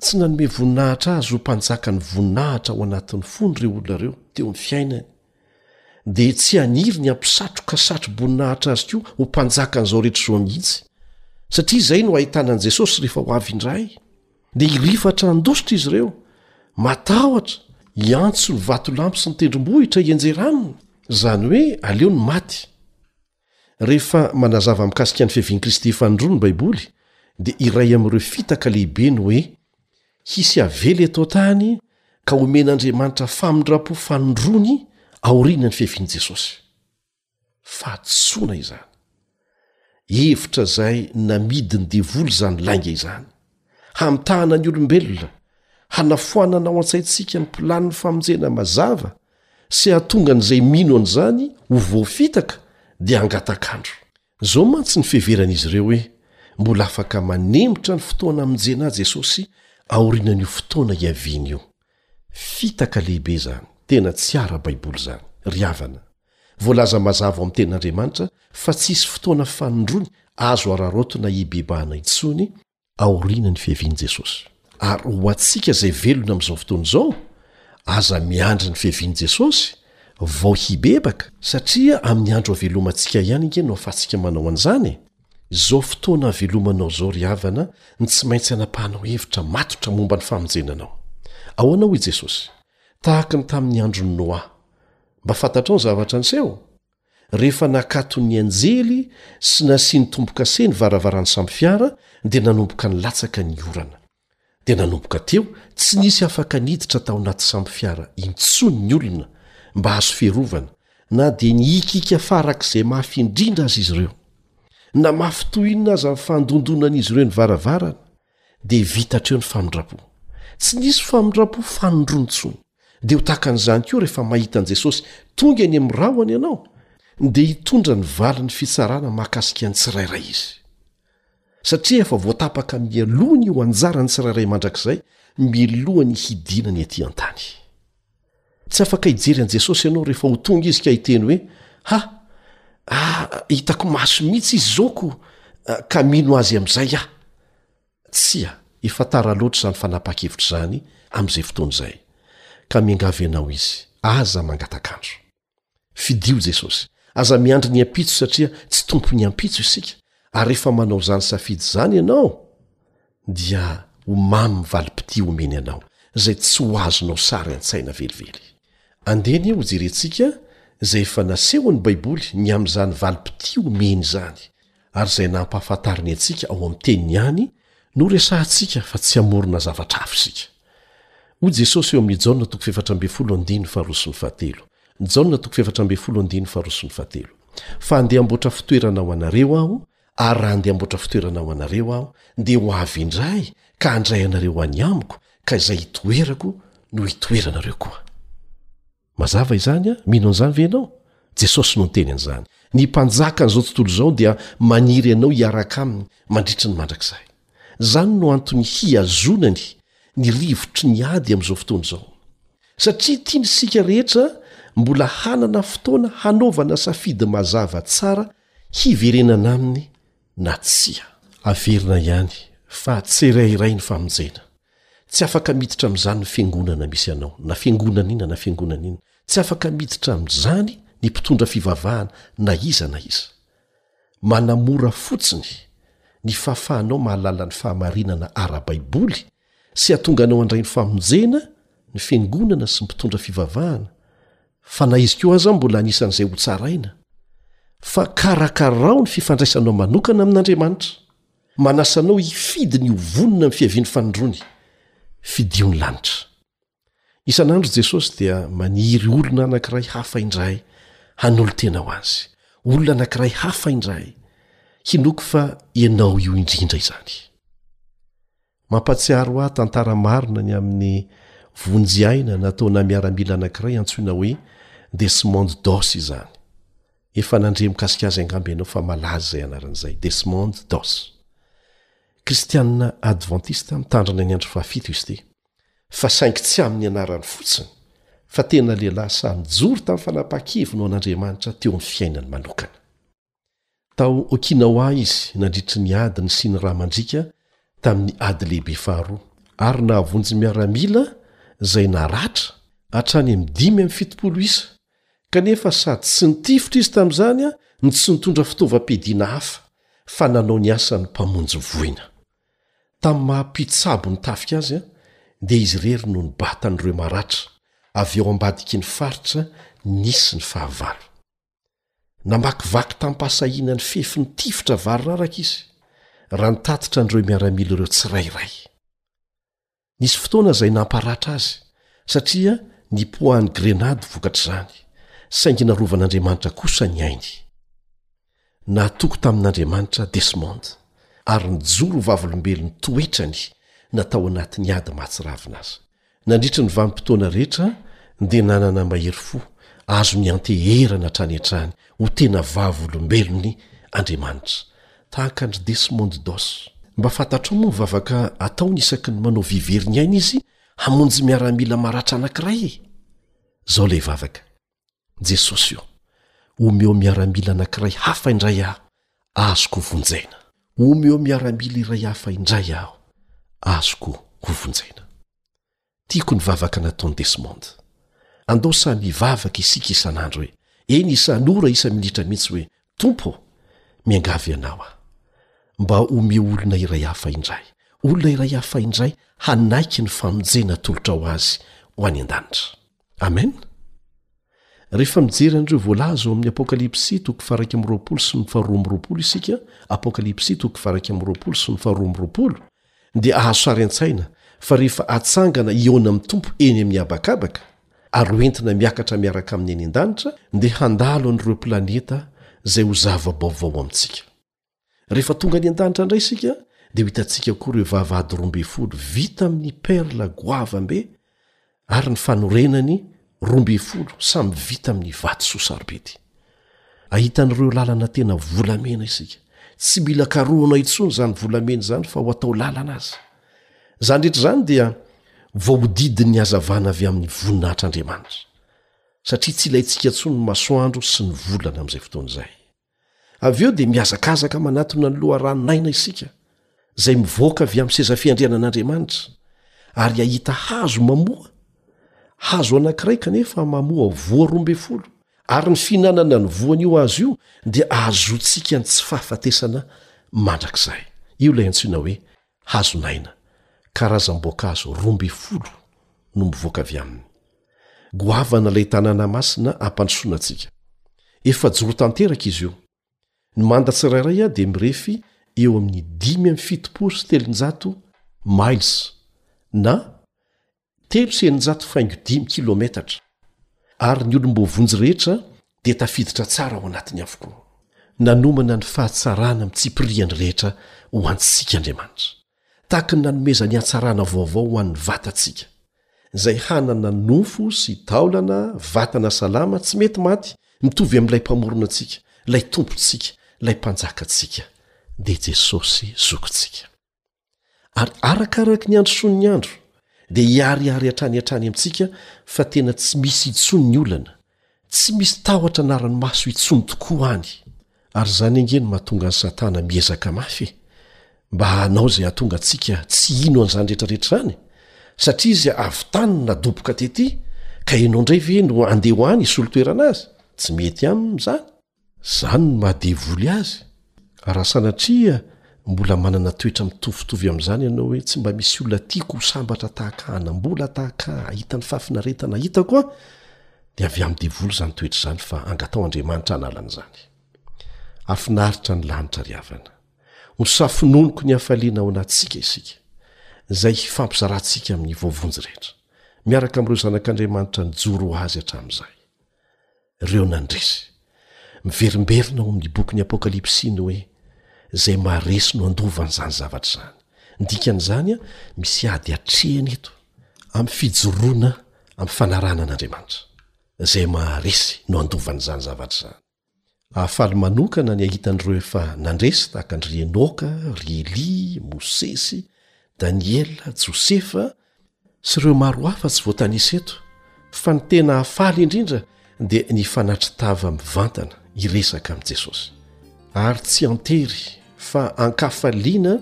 Tsy nanome voninahitra azy ho mpanjaka ny voninahitra ao anatin'ny fony ireo olona ireo teo amin'ny fiainany, dia tsy haniry ny hampisatroka satro-boninahitra azy koa ho mpanjakan'izao rehetra izao mihitsy, satria izay no hahitana an'i Jesosy rehefa ho avy indray. Dia hirifatra handositra izy ireo, matahotra, hiantso ny vatolampy sy ny tendrombohitra hianjera aminy, izany hoe aleo ny maty. Rehefa manazava mikasika ny fiavian'i Kristy faharoa ny Baiboly, dia iray amin'ireo fitaka lehibe ny hoe hisy havela eto an-tany ka homen'Andriamanitra famindram-po fanindroany aorianan'ny fiavian'i Jesosy. Fahadisoana izany! Hevitra izay namidin'ny Devoly izany lainga izany. hamitahana ny olombelona hanafoanana ao an-tsaintsika ny mpilan'ny famonjena mazava sy hahatonga an'izay mino an'izany ho voafitaka dia hangatak'andro zao mantsy ny fiheveran'izy ireo hoe mbola afaka manemitra ny fotoana amonjena ahy jesosy aorianan'io fotoana hiaviany io Fitaka lehibe izany, tena tsy ara baiboly izany. Ry havana, voalaza mazava ao amin'ny tenin'Andriamanitra fa tsy hisy fotoana fanindroany azo araraotina hibebahana intsony aoriana ny fiavian'i Jesosy. Ary ho antsika izay velona amin'izao fotoana izao, aza miandry ny fiavian'i Jesosy vao hibebaka satria amin'ny andro havelomantsika ihany ange no afahantsika manao an'izany e! Izao fotoana havelomanao izao ry havana ny tsy maintsy anapahanao hevitra matotra momba ny famonjena anao. Ahoana hoy Jesosy? Tahaka ny tamin'ny andron'i Noa. Mba fantatrao ny zavatra niseho? Rehefa nakaton'ny anjely sy nasiany tombo-kase ny varavaran'ny samy fiara, dia nanomboka nilatsaka ny orana. Dia nanomboka teo, tsy nisy afaka niditra tao anaty sambo fiara intsony ny olona mba azo fiarovana, na dia nihikiaka farak'izay mafy indrindra aza izy ireo. Na mafy toy inona aza ny fandondonan'izy ireo ny varavarana, dia vita hatreo ny famindram-po. Tsy nisy famindram-po fanindroany intsony. Dia ho tahaka an'izany koa rehefa mahita an'i Jesosy tonga eny amin'ny rahona ianao, dia hitondra ny valin'ny fitsarana mahakasika ny tsirairay izy. satria efa voatapaka mialoha ny ho anjaran'ny tsirairay mandrakizay milohan'ny hidinany aty an-tany. Tsy afaka hijery an'i Jesosy ianao rehefa ho tonga izy ka hiteny hoe, Ha! Ah, hitako maso mihitsy izy izao ko, ka mino azy amin'izay aho. Tsia, efa tara loatra izany fanapahan-kevitra izany amin'izay fotoana izay. Ka miangavy anao izy, aza mangataka andro. fidio jesosy aza miandry ny ampitso satria tsy tompo ny ampitso isika ary efa manao izany safidy izany ianao dia ho mamy mivalim-pitia omeny anao zay tsy ho azonao sary an-tsaina velively andeny eo hojerentsika zay efa naseho ny baiboly ny amin'izany valim-pitia omeny izany ary izay nampahafantariny antsika ao amin'ny Teniny ihany no resahantsika fa tsy hamorona zavatra hafa isika. Hoy Jesosy eo amin'ny Jaona toko fahefatra ambin'ny folo andininy faharoa sy ny fahatelo, Jaona toko fahefatra ambin'ny folo andininy faharoa sy ny fahatelo, Fa handeha hamboatra fitoerana ho anareo Aho, ary raha handeha hamboatra fitoerana ho anareo Aho, dia ho avy indray ka handray anareo any Amiko, ka izay hitoerako no hitoeranareo koa. Mazava izany an! Mino an'izany ve ianao? Jesosy no niteny an'izany. Ny Mpanjaka an'izao tontolo izao dia maniry anao hiaraka Aminy mandritry ny mandrakizay. Izany no antony hihazonany ny rivotry ny ady amin'izao fotoana izao. Satria tiany isika rehetra mbola hanana fotoana hanaovana safidy mazava tsara hiverenana Aminy na tsia. Averina ihany fa tsirairay ny famonjena. Tsy afaka miditra amin'izany ny fiangonana misy anao, na fiangonana ina na fiangonana ina. Tsy afaka miditra amin'izany ny mpitondra fivavahana na iza na iza. Manamora fotsiny ny fahafahanao mahalala ny fahamarinana ara-baiboly sy hatonga anao handray ny famonjena ny fiangonana sy mpitondra fivavahana fa na izy koa aza mbola anisan'izay ho tsaraina fa karakarao ny fifandraisanao manokana amin'andriamanitra manasanao hifidy ny ho vonona ny fiavian'ny fanondrony fidio ny lanitra Isan'andro Jesosy dia maniry olona anankiray hafa indray hanolo-tena ho Azy. Olona anankiray hafa indray. Hinoako fa ianao io indrindra izany. Mampahatsiaro ahy tantara marina ny amin'ny vonjy aina nataona miaramila anankiray antsoina hoe Desmond Doss izany. Efa nandre mikasika azy angamba ianao fa malaza izay anarana izay, Desmond Doss. Kristiana Advantista mitandrina ny andro fahafito izy ity. fa saingy tsy amin'ny anarany fotsiny, fa tena lehilahy sahy nijoro tamin'ny fanapahan-keviny ho an'Andriamanitra teo amin'ny fiainany manokana. Tao Okinawa izy nandritry ny ady nisian'ny rà mandriaka tamin'ny Ady Lehibe Faharoa, ary nahavonjy miaramila izay naratra hatrany amin'ny dimy amby fitopolo isa, kanefa sady tsy nitifitra izy tamin'izany no tsy nitondra fitaovam-piadiana hafa, fa nanao ny asan'ny mpamonjy voina. Tamin'ny maha-mpitsabo ny tafika azy, dia izy irery no nibata an'ireo maratra avy ao ambadiky ny faritra nisy ny fahavalo. Namakivaky tamim-pahasahiana ny fefin'ny tifitra variraraka izy, raha nitatitra an'ireo miaramila ireo tsirairay. Nisy fotoana izay namparatra azy, satria nipoahan'ny grenady vokatr'izany, saingy narovan'Andriamanitra kosa ny ainy. Nahatoky tamin'Andriamanitra Desmond, ary nijoro ho vavolombelon'ny toetrany na tao anatin'ny ady mahatsiravina aza. Nandritra ny vanim-potoana rehetra, dia nanana mahery fo azo nianteherana hatrany hatrany ho tena Vavolombelon'ny Andriamanitra, tahaka an-dry Desmond Doss. Mba fantatrao moa ny vavaka ataony isaky ny manao vy very ny ainy izy hamonjy miaramila maratra anankiray e? Izao ilay vavaka, Jesosy o, omeo miaramila anankiray hafa indray aho azoko hovonjena. Omeo miaramila iray hafa indray aho azoko hovonjena. Tiako ny vavaka nataon'i Desmond. Andao samy hivavaka isika isan'andro hoe, eny isan'ora isa-minitra mihitsy hoe, Tompo ô, miangavy Ianao aho. Mba omeo olona iray hafa indray, olona iray hafa indray hanaiky ny famonjena atolotrao azy ho any an-danitra. amen rehefa mijery an'ireo voalaza ao amin'ny apokalypsy toko faraika amroapolo sy ny faharoa amroapolo isika apokalypsy toko faraika amroapolo sy ny faharoa amroapolo dia ahazo sary an-tsaina fa rehefa atsangana iona amin'ny tompo eny amin'ny habakabaka ary hoentina miakatra miaraka amin'ny eny an-danitra dia handalo an'ireo planeta izay ho zava-baovao amintsika Rehefa tonga any an-danitra indray isika dia ho hitantsika koa ireo vavahady roa ambin'ny folo vita amin'ny perla goavam-be ary ny fanorenany roa ambin'ny folo samy vita amin'ny vatosoa sarobidy. Ahitan'ireo lalana tena volamena isika. Tsy mila karohina intsony izany volamena izany fa ho atao lalana aza. Izany rehetra izany dia voahodidin'ny hazavana avy amin'ny voninahitr'Andriamanitra, satria tsy ilaintsika intsony ny masoandro sy ny volana amin'izay fotoana izay. Avy eo dia mihazakazaka manatona ny loharanon'aina isika, izay mivoaka avy amin'ny sezafiandrianan'Andriamanitra, ary hahita hazo mamoa, hazo anankiray kanefa mamoa voa roa ambin'ny folo, ary ny fihinanana ny voan'io hazo io dia ahazoantsika ny tsy fahafatesana mandrakizay. Io ilay antsoina hoe Hazon'aina, karazam-boankazo roa ambin'ny folo no mivoaka avy aminy. Goavana ilay tanàna masina hampandrosoana antsika. Efajoro tanteraka izy io. Ny manda tsirairay dia mirefy eo amin'ny dimy amby fitopolo sy telonjato miles na Telo sy eninjato faingo dimy kilometatra, ary ny olom-boavonjy rehetra dia tafiditra tsara ao anatiny avokoa. Nanomana ny fahatsarana mitsipirihany rehetra ho antsika Andriamanitra, tahaka ny nanomezany hatsarana vaovao ho an'ny vatantsika, izay hanana nofo sy taolana, vatana salama, tsy mety maty, mitovy amin'ilay Mpamorona antsika, ilay Tompontsika, ilay Mpanjakantsika, dia Jesosy Zokintsika. ary arakaraky ny androsoan'ny andro dia hiariary hatrany hatrany amintsika fa tena tsy misy intsony ny olana tsy misy tahotra anarany maso intsony tokoa any ary izany ange no mahatonga ny satana miezaka mafy e mba hanao izay hatonga antsika tsy hino an'izany rehetrarehetra izany satria izy avy tany na doboka tety ka ianao indray ve no andeha ho any isolo toerana azy tsy mety aminy izany Izany no maha devoly azy, raha sanatria mbola manana toetra mitovitovy amin'izany ianao hoe tsy mba misy olona tiako ho sambatra tahaka ahy hanam-bola tahaka ahy hahita ny fahafinaretana hitako aho dia avy amin'ny devoly izany toetra izany fa angataho Andriamanitra hanala an'izany Hahafinaritra ny lanitra ry havana Ho safononiko ny hafaliana ao anatintsika isika izay hifampizarantsika amin'ny voavonjy rehetra miaraka amin'ireo zanak'Andriamanitra nijoro ho Azy hatramin'izay reo nandresy miverimberina ao amin'ny bokin'ny apokalypsy ny hoe zay maharesy no andova an'izany zavatra zany ndikan'izany a misy ady atrehany eto ami'ny fijoroana ami'ny fanarahana an'andriamanitra zay maharesy no andova an'izany zavatra zany ahafaly manokana ny ahitan'ireo efa nandresy tahaka andry enoka ry elia mosesy daniela josefa sy ireo maro hafa tsy voatanisa eto fa ny tena hahafaly indrindra dia ny fanatri-tava mivantana hiresaka amin'i Jesosy ary tsy an-tery fa an-kafaliana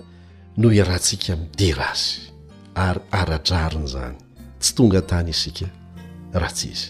no iarahantsika midera azy ary ara-drariny izany tsy tonga tany isika raha tsy izy.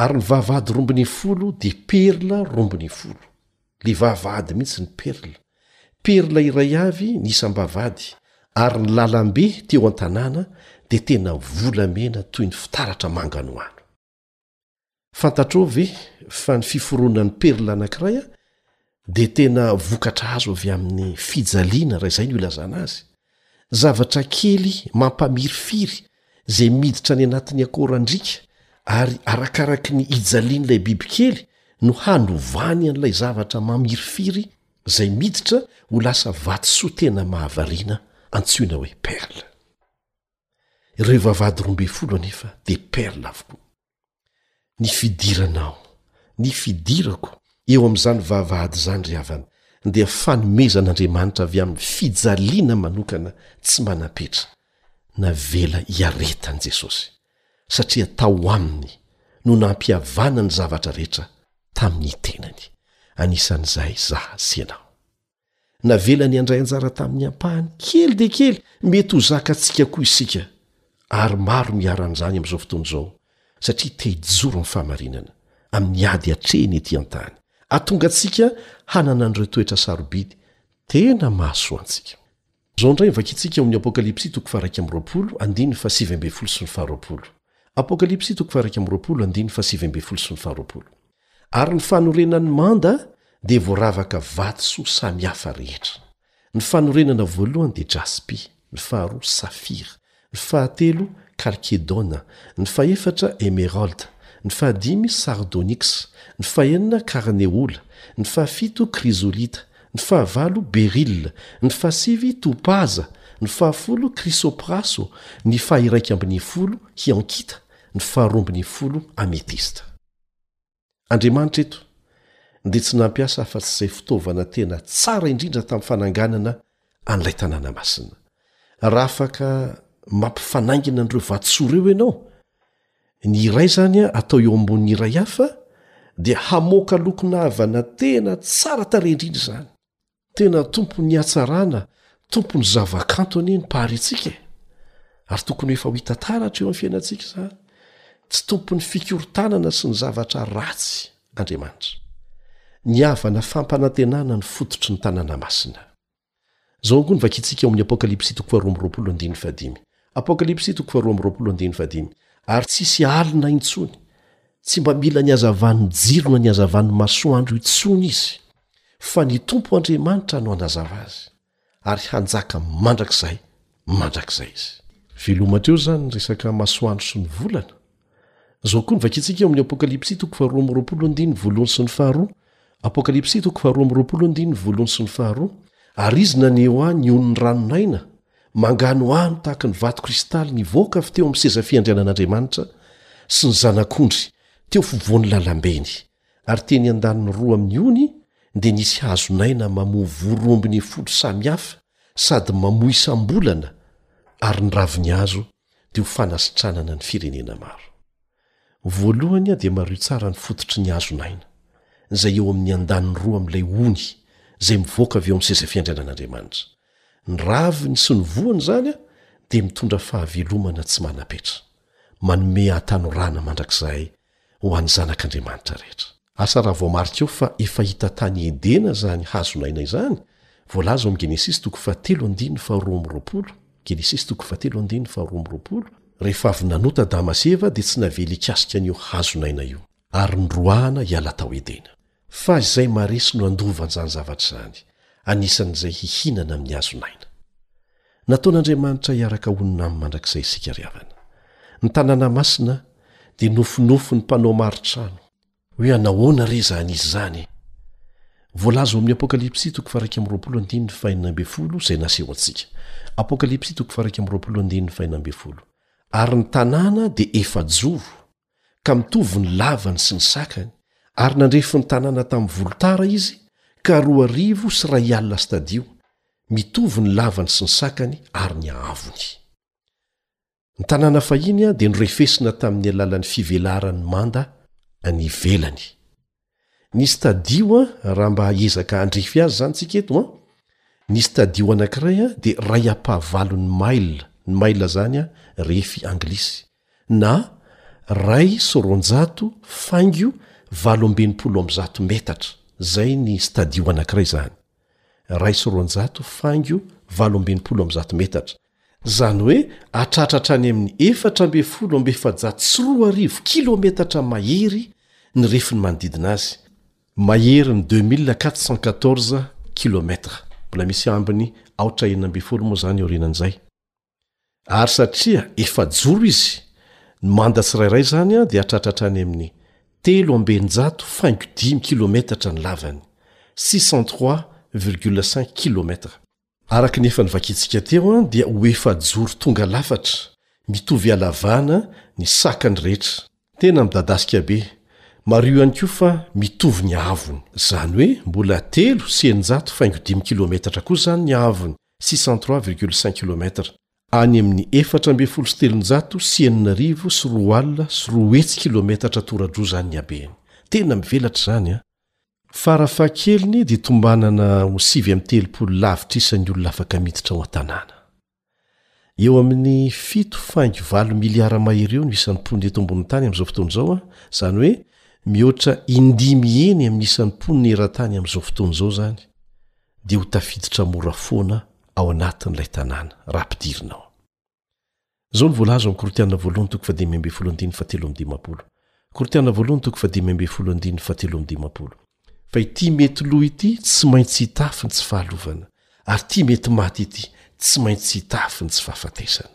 Ary ny vavahady rombon'ny folo dia perla rombon'ny folo. Ilay vavahady mihitsy ny perla. Perla iray avy ny isam-bavahady, ary ny lalambe teo an-tanàna dia tena volamena toy ny fitaratra manganohano. Fantatrao ve fa ny fiforonan'ny perla anankiray dia tena vokatra azo avy amin'ny fijaliana raha izay no ilazana azy, zavatra kely mampamirifiry izay miditra any anatin'ny akorandriaka ary arakaraky ny ijalian'ilay bibikely no hanovany an'ilay zavatra mamirifiry izay miditra ho lasa vatosoa tena mahavariana antsoina hoe perle. Ireo vavahady roa ambin'ny folo anefa dia perle avokoa. ny fidiranao ny fidirako eo amin'izany vavahady izany ry havana dia fanomezan'andriamanitra avy amin'ny fijaliana manokana tsy manam-petra na vela hiaretan'i jesosy satria tao aminy no nampihavana ny zavatra rehetra tamin'ny tenany anisan'izay za sy ianao Navelany handray anjara tamin'ny ampahany kely dia kely mety ho zakantsika koa isika, ary maro no iharan' izany amin'izao fotoana izao, satria te hijoro amin'ny fahamarinana, amin'ny ady atrehiny etỳ an-tany, hahatonga antsika hanana an'ireo toetra sarobidy tena mahasoa antsika. Izao indray ny vakintsika ao amin'ny Apokalypsy toko faharaika amby roapolo, andininy fahasivy ambin'ny folo sy ny faharoapolo. Apokalypsy toko faharaika amby roapolo, andininy fahasivy ambin'ny folo sy ny faharoapolo. Ary ny fanorenan'ny manda dia voaravaka vatosoa samy hafa rehetra. Ny fanorenana voalohany dia jaspy, ny faharoa safira, ny fahatelo Kalkedona, ny fahefatra Emeralda, ny fahadimy Sardoniksa, ny fahenina Karneola, ny fahafito Krizolita, ny fahavalo Berila, ny fahasivy Topaza, ny fahafolo Krisopraso, ny faha-iraika ambin'ny folo Hiankita, ny faharoa ambin'ny folo Ametista. Andriamanitra eto dia tsy nampiasa afa-tsy izay fitaovana tena tsara indrindra tamin'ny fananganana an'ilay tanàna masina. Raha afaka mampifanaingina an'ireo vatosoa ireo ianao, ny iray izany atao eo ambonin'ny iray hafa, dia hamoaka lokon'avana tena tsara tarehy indrindra izany. tena tompon'ny hatsarana tompon'ny zavakanto anie ny paharitsika e. ary tokony efa ho hita taratra eo amin'ny fiainantsika izany tsy tompon'ny fikorontanana sy ny zavatra ratsy andriamanitra ny havana fampanantenana ny fototry ny tanàna masina zao ankoa ny vakintsika ao amin'ny apokalypsy toko faharoa amby roapolo andininy fahadimy apokalypsy toko faharoa amby roapolo andininy fahadimy ary tsisy alina intsony tsy mba mila ny hazavan'ny jirona ny hazavan'ny masoandro intsony izy Fa ny Tompo Andriamanitra no hanazava azy, ary hanjaka mandrakizay mandrakizay izy. Veloma teo izany ny resaka masoandro sy ny volana. Izao koa no vakintsika eo amin'ny Apokalypsy toko faharoa amby roapolo andininy voalohany sy ny faharoa, Apokalypsy toko faharoa amby roapolo andininy voalohany sy ny faharoa, Ary izy naneho ahy ny onin'ny ranon'aina, manganohano tahaka ny vato kristaly nivoaka avy teo amin'ny seza fiandrianan'Andriamanitra sy ny Zanak'ondry teo fovoan'ny lalam-beny, ary teny an-daniny roa amin'ny ony dia nisy hazon'aina mamoa vorombiny folo samy hafa sady mamoa isam-bolana ary ny ravin'ny hazo dia ho fanasitranana ny firenena maro. Voalohany dia mario tsara ny fototry ny hazon'aina, izay eo amin'ny an-daniny roa amin'ilay ony izay mivoaka avy eo amin'ny sezafiandrianan'Andriamanitra. Ny raviny sy ny voany izany dia mitondra fahavelomana tsy manam-petra, manome hatanorana mandrakizay ho an'ny zanak'Andriamanitra rehetra. Asa raha voamarika eo fa efa hita tany Edena izany hazon'aina izany, voalaza ao amin'ny Genesisy toko fahatelo andininy faharoa amby roapolo, Genesisy toko fahatelo andininy faharoa amby roapolo, Rehefa avy nanota Adama sy Eva dia tsy navela hikasika an'io hazon'aina io, ary noroahana hiala tao Edena. Fa izay maharesy no handova an'izany zavatra izany, anisan'izay hihinana amin'ny hazon'aina. Nataon'Andriamanitra hiaraka honina Aminy mandrakizay isika ry havana. Ny tanàna masina dia nofinofin'ny mpanao maritrano. Hoe anahoana re izany izy izany e? Voalaza ao amin'ny Apokalypsy toko faha-iraika amby roapolo andininy fahenina ambin'ny folo izay naseho antsika. Apokalypsy toko faha-iraika amby roapolo andininy fahenina ambin'ny folo. Ary ny tanàna dia efajoro. ka mitovy ny lavany sy ny sakany, ary nandrefy ny tanàna tamin'ny volotara izy, ka roa arivo sy iray alina stadio, mitovy ny lavany sy ny sakany ary ny haavony. Ny tanàna fahiny dia norefesina tamin'ny alalan'ny fivelaran'ny manda any ivelany. nisy tadio a raha mba hiezaka handrify azy zany tsika eto an nisy tadio anankiray a dia ray ampahavalon'ny mail ny mail zany a refy anglisy na ray sy roanjato faingo valo ambin'ny polo am zato metatra zay ny stadio anankiray zany ray sy roanjato faingo valo ambin'ny polo am zato metatra izany hoe hatratra hatrany amin'ny efatra ambin'ny folo amby efajato sy roa arivo kilometatra mahery ny refin'ny manodidina azy, maherin'ny deux mille quatre cent quatorze kilomètres, mbola misy ambiny aotra enina ambin'ny folo moa izany aorianan'izay, ary satria efajoro izy, ny manda tsirairay izany dia hatratra hatrany amin'ny telo amby eninjato faingo dimy kilometatra ny lavany, six cent trois virgule cinq kilomètres. Araka ny efa novakiantsika teo dia ho efajoro tonga lafatra, mitovy halavana ny sakany rehetra. Tena midadasika be. Mariho ihany koa fa mitovy ny haavony. Izany hoe mbola telo sy eninjato faingo dimy kilometatra koa izany ny haavony, six cent trois virgule cinq kilomètre, any amin'ny efatra ambin'ny folo sy telonjato sy enina arivo sy roa alina sy roa hetsy kilometatra tora-droa izany ny habeny. Tena mivelatra izany an! Farafahakeliny dia tombanana ho sivy amby telopolo lavitra isa ny olona afaka miditra ao an-tanàna. Eo amin'ny fito faingo valo miliara mahery eo no isan'ny mponina eto ambonin'ny tany amin'izao fotoana izao, izany hoe mihoatra indimy heny amin'ny isan'ny mponina eran-tany amin'izao fotoana izao izany dia ho tafiditra mora foana ao anatin'ilay tanàna raha ampidirina ao. Izao no voalazon'ny Korintiana voalohany toko fahadimy ambin'ny folo andininy fahatelo amby dimampolo. Korintiana voalohany toko fahadimy ambin'ny folo andininy fahatelo amby dimampolo. Fa ity mety lo ity tsy maintsy hitafy ny tsy fahalovana, ary ity mety maty ity tsy maintsy hitafy ny tsy fahafatesana.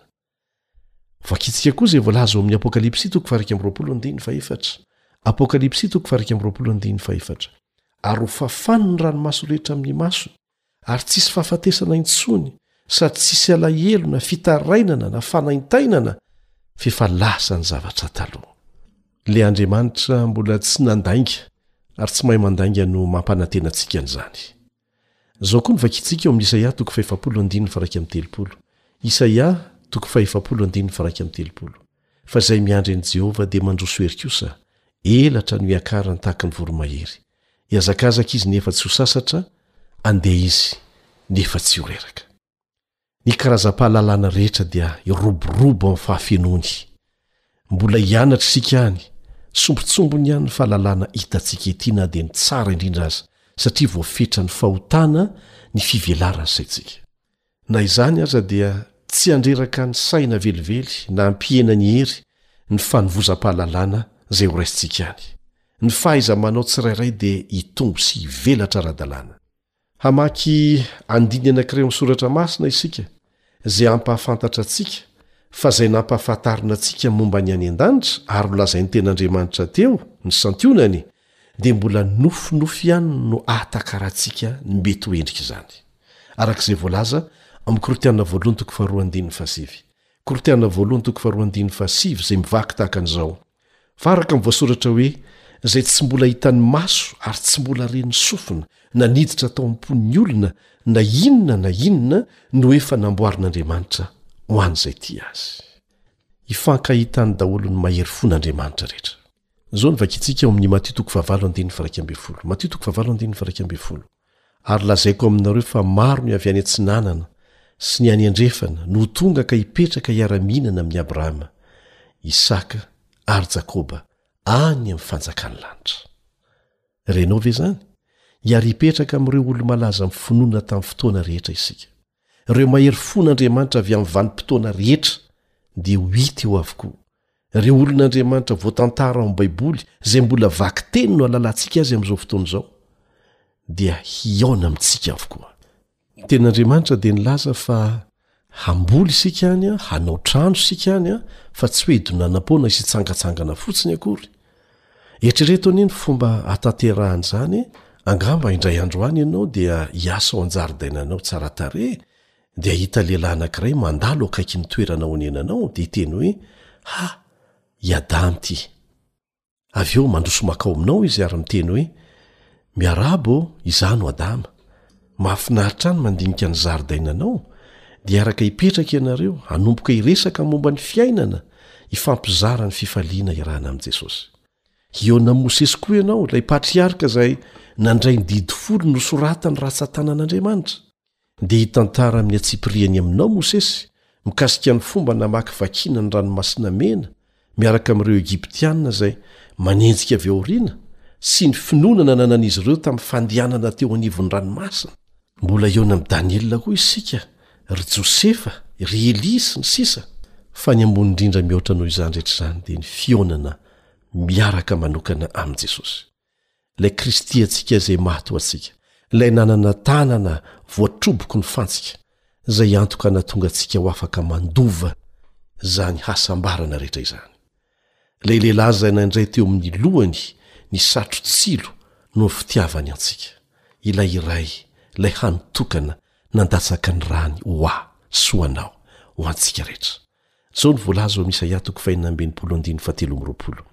Vakintsika koa izay voalaza ao amin'ny Apokalypsy toko faha iraika amby roapolo andininy fahefatra. Apokalypsy toko faha iraika amby roapolo andininy fahefatra. Ary hofafany ny ranomaso rehetra amin'ny masony, Ary tsisy fahafatesana intsony sady tsisy alahelo na fitarainana na fanaintainana f'efa lasa ny zavatra taloha. Ilay Andriamanitra mbola tsy nandainga ary tsy mahay mandainga no mampanantena antsika an'izany. Izao koa no vakintsika ao amin'ny Isaia toko fahefapolo andininy faraika amby telopolo, Isaia toko fahefapolo andininy faraika amby telopolo, fa izay miandry an'i Jehovah dia mandroso hery kosa, elatra no hiakarany tahaka ny voromahery. Hihazakazaka izy nefa tsy ho sasatra, handeha izy nefa tsy ho reraka. Ny karazam-pahalalana rehetra dia hiroborobo amin'ny fahafenoany. Mbola hianatra isika any, sombintsombiny ihany ny fahalalana hitantsika ety na dia ny tsara indrindra aza, satria voafetran'ny fahotana ny fivelaran'ny saintsika. Na izany aza dia tsy handreraka ny saina velively na hampihena ny hery ny fanovozam-pahalalana izay ho raisintsika any. Ny fahaiza-manao tsirairay dia hitombo sy hivelatra ara-dalàna. Hamaky andininy anankiray ao amin'ny Soratra Masina isika izay hampahafantatra antsika fa izay nampahafantarina antsika momba ny any an-danitra ary nolazain'ny Tenin'Andriamanitra teo ny santionany dia mbola nofinofy ihany no ahatakarantsika ny mety ho endrik'izany. Araka izay voalaza ao amin'ny Korintiana voalohany toko faharoa andininy fahasivy. Korintiana voalohany toko faharoa andininy fahasivy izay mivaky tahaka an'izao, Fa araka amin'ny voasoratra hoe, Izay tsy mbola hitan'ny maso ary tsy mbola ren'ny sofina na niditra tao am-pon'ny olona na inona na inona no efa namboarin'Andriamanitra ho an'izay tia Azy. Hifankahita any daholo ny mahery fon'Andriamanitra rehetra. Izao no vakintsika ao amin'ny Matio toko fahavalo andininy faraika ambin'ny folo. Matio toko fahavalo andininy faraika ambin'ny folo. Ary lazaiko aminareo fa maro ny avy any atsinanana sy ny any andrefana no ho tonga ka hipetraka hiara-mihinana amin'i Abrahama, Isaka ary Jakoba any amin'ny fanjakan'ny lanitra. Renao ve izany? Hiara-hipetraka amin'ireo olo-malaza amin'ny finoana tamin'ny fotoana rehetra isika. Ireo mahery fon'Andriamanitra avy amin'ny vanim-potoana rehetra dia ho hita eo avokoa. Ireo olon'Andriamanitra voatantara ao amin'ny Baiboly izay mbola vakiteny no halalantsika azy amin'izao fotoana izao, dia hihaona amintsika avokoa. Ny Tenin'Andriamanitra dia nilaza fa hamboly isika any, hanao trano isika any, fa tsy hoe hidonanam-poana sy hitsangantsangana fotsiny akory. Eritrereto anie ny fomba hahatanterahana izany, Angamba indray andro any ianao dia hiasa ao an-jaridainanao tsara tarehy, Dia hahita lehilahy anankiray mandalo eo akaikin'ny toerana onenanao, dia hiteny hoe, Ha! I Adam ity. Avy eo mandroso mankao aminao izy ary miteny hoe, Miarahaba ô, izaho no Adam. Mahafinaritra ahy ny mandinika ny zaridainanao, dia hiaraka hipetraka ianareo, hanomboka hiresaka momba ny fiainana, hifampizara ny fifaliana iarahana amin'i Jesosy. Hihaona amin'i Mosesy koa ianao, ilay patriarka izay nandray ny Didy Folo nosoratany ratsan-tanan'Andriamanitra. Dia hitantara amin'ny antsipiriany aminao Mosesy mikasika ny fomba namakivakiana ny Ranomasina Mena miaraka amin'ireo Egyptiana izay manenjika avy aoriana sy ny finoana nananan'izy ireo tamin'ny fandehanana teo anivon'ny ranomasina. Mbola hihaona amin'i Daniela koa isika, ry Josefa, ry Elia, sy ny sisa Fa ny ambony indrindra mihoatra noho izany rehetra izany dia ny fihaonana miaraka manokana amin'i Jesosy. Ilay Kristy antsika izay maty ho antsika, ilay nanana tanana voatroboky ny fantsika, izay antoka hanatonga antsika ho afaka mandova izany hasambarana rehetra izany. Ilay lehilahy izay nandray teo amin'ny lohany ny satro-tsilo noho ny fitiavany antsika. Ilay iray, ilay hany tokana nandatsaka ny rany ho ahy sy ho anao, ho antsika rehetra. Izao no voalaza ao amin'ny Isaia toko fahenina ambin'ny folo andininy fahatelo amby roapolo.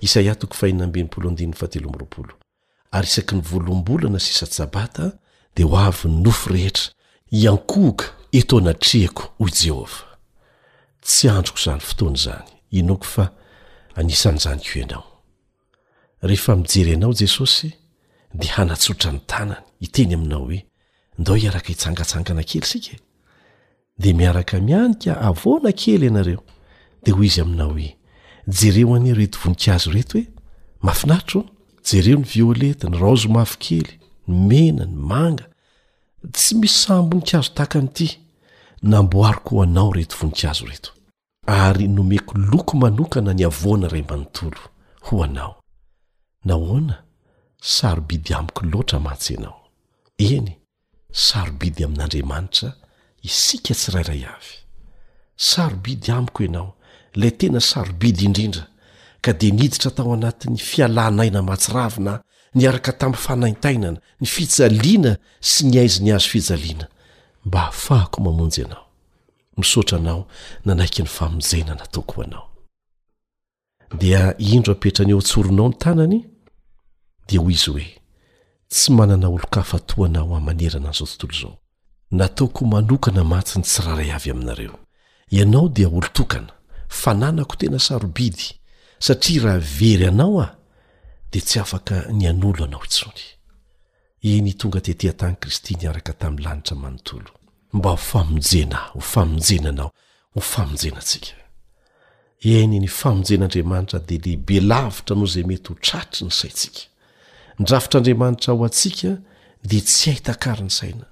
Isaia toko fahenina ambin'ny folo andininy fahatelo amby roapolo. ary isaky ny voaloam-bolana sy isa-tsabata dia ho avy ny nofo rehetra hiankohoka eto anatrehako, hoy Jehovah. Tsy andriko izany fotoana izany, inoako fa anisan'izany koa ianao. Rehefa mijery anao Jesosy, dia hanatsotra ny tanany, hiteny aminao hoe, Ndao hiaraka hitsangantsangana kely isika e! dia miaraka mianika avoana kely ianareo dia hoy izy aminao hoe jereo anie reto voninkazo reto hoe mafinatro jereo ny violeta ny raozo mavokely ny mena ny manga tsy misy saham-boninkazo tahaka an'ity namboariko ho anao reto voninkazo reto Ary nomeko loko manokana ny havoana iray manontolo ho anao. Nahoana? Sarobidy amiko loatra mantsy ianao. Eny, sarobidy amin'Andriamanitra isika tsirairay avy. Sarobidy amiko ianao, ilay tena sarobidy indrindra, ka dia niditra tao anatin'ny fialan'aina mahatsiravina aho, niaraka tamin'ny fanaintainana, ny fijaliana sy ny haizin'ny hazo fijaliana, mba hahafahako mamonjy anao. Misaotra anao nanaiky ny famonjena nataoko ho anao. Dia indro apetrany eo an-tsoronao ny tanany, dia hoy izy hoe, Tsy manana olon-kafa toa anao aho manerana an'izao tontolo izao. Nataoko manokana mantsy ny tsirairay avy aminareo. Ianao dia olon-tokana, fananako tena sarobidy, satria raha very anao aho, dia tsy afaka ny hanolo anao intsony. Eny, tonga tetỳ an-tany Kristy niaraka tamin'ny lanitra manontolo. Mba ho famonjena, ho famonjena anao, ho famonjena antsika. Eny, ny famonjen'Andriamanitra dia lehibe lavitra noho izay mety ho tratry ny saintsika. Ny drafitr'Andriamanitra ho antsika dia tsy hay takariny saina.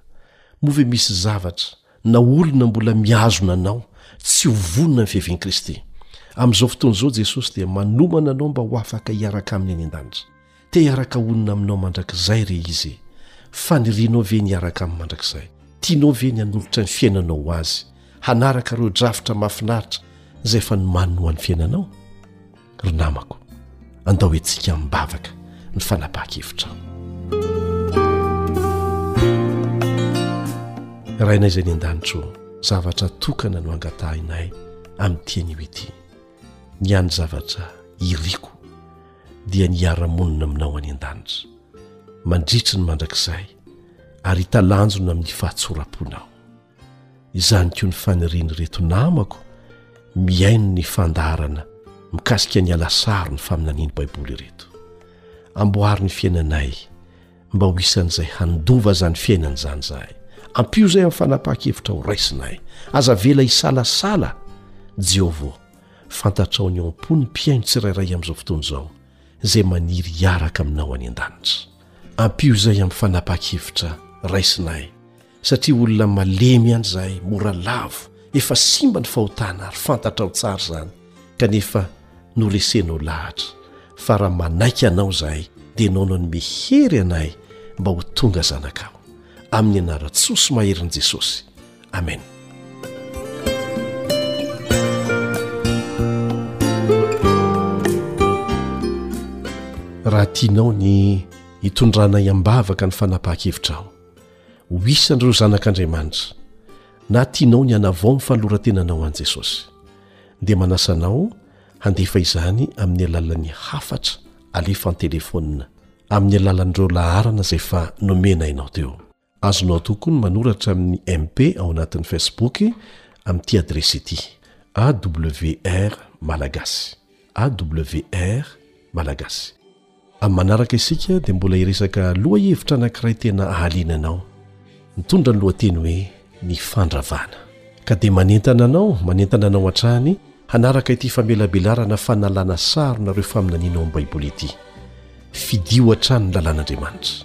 Moa ve misy zavatra na olona mbola mihazona anao tsy ho vonona ny fiavian'i Kristy? Amin'izao fotoana izao Jesosy dia manomana anao mba ho afaka hiaraka aminy any an-danitra. Te hiaraka honina aminao mandrakizay re izy e! Fanirianao ve ny hiaraka aminy mandrakizay? Tianao ve ny hanolotra ny fiainanao ho azy, hanaraka ireo drafitra mahafinaritra izay efa nomaniny ho an'ny fiainanao? Ry namako, andao hiatsika amim-bavaka ny fanapahan-kevitra. Rainay izay any an-danitra ô, zavatra tokana no angatahinay amin'ity anio ity. Ny hany zavatra iriko dia ny hiara-monina aminao any an-danitra, mandritry ny mandrakizay, ary hitalanjona amin'ny fahatsoram-ponao. Izany koa ny fanirian'ireto namako mihaino ny fandaharana mikasika ny ala saro ny faminanian'ny Baiboly ireto. Amboary ny fiainanay. mba ho isan'izay handova izany fiainana izany izahay ampio izay amin'ny fanapaha-kevitra ho raisinay aza vela hisalasala jehovah fantatrao ny ao am-po ny mpihaino tsirairay amin'izao fotoana izao izay maniry hiaraka aminao any an-danitra ampio izay amin'ny fanapaha-kevitra raisinay satria olona malemy ihany izahay, mora lavo, efa simba ny fahotana ary fantatrao tsara izany, kanefa noresenao lahatra, fa raha manaiky anao izahay dia naonao ny mihery anay mba ho tonga zanakao, amin'ny anaran-tsoa sy maherin'i Jesosy, amena. Raha tianao ny hitondranay am-bavaka ny fanapahan-kevitrao, Ho isan'ireo zanak'Andriamanitra. Na tianao ny hanavao ny fanoloran-tenanao an'i Jesosy, dia manasa anao handefa izany amin'ny alalan'ny hafatra alefa an-telefaonina, amin'ny alalan'ireo laharana izay efa nomena anao teo. Azonao atao koa ny manoratra amin'ny MP ao anatin'ny Facebook amin'ity adiresy ity, awr malagasy, awr malagasy. Amin'ny manaraka isika dia mbola hiresaka lohahevitra anankiray tena hahaliana anao. Mitondra ny lohateny hoe ny fandravana. Ka dia manentana anao, manentana anao hatrany hanaraka ity famelabelarana fanalana sarona ireo faminaniana ao amin'ny Baiboly ity. Fidio hatrany ny lalàn'Andriamanitra.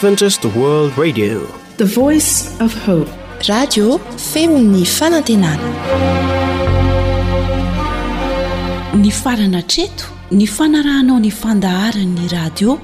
Adventist World Radio, the voice of hope. Radio femin'ny fanantenana. Ny farana treto, ny fanarahanao ny fandaharan'ny radio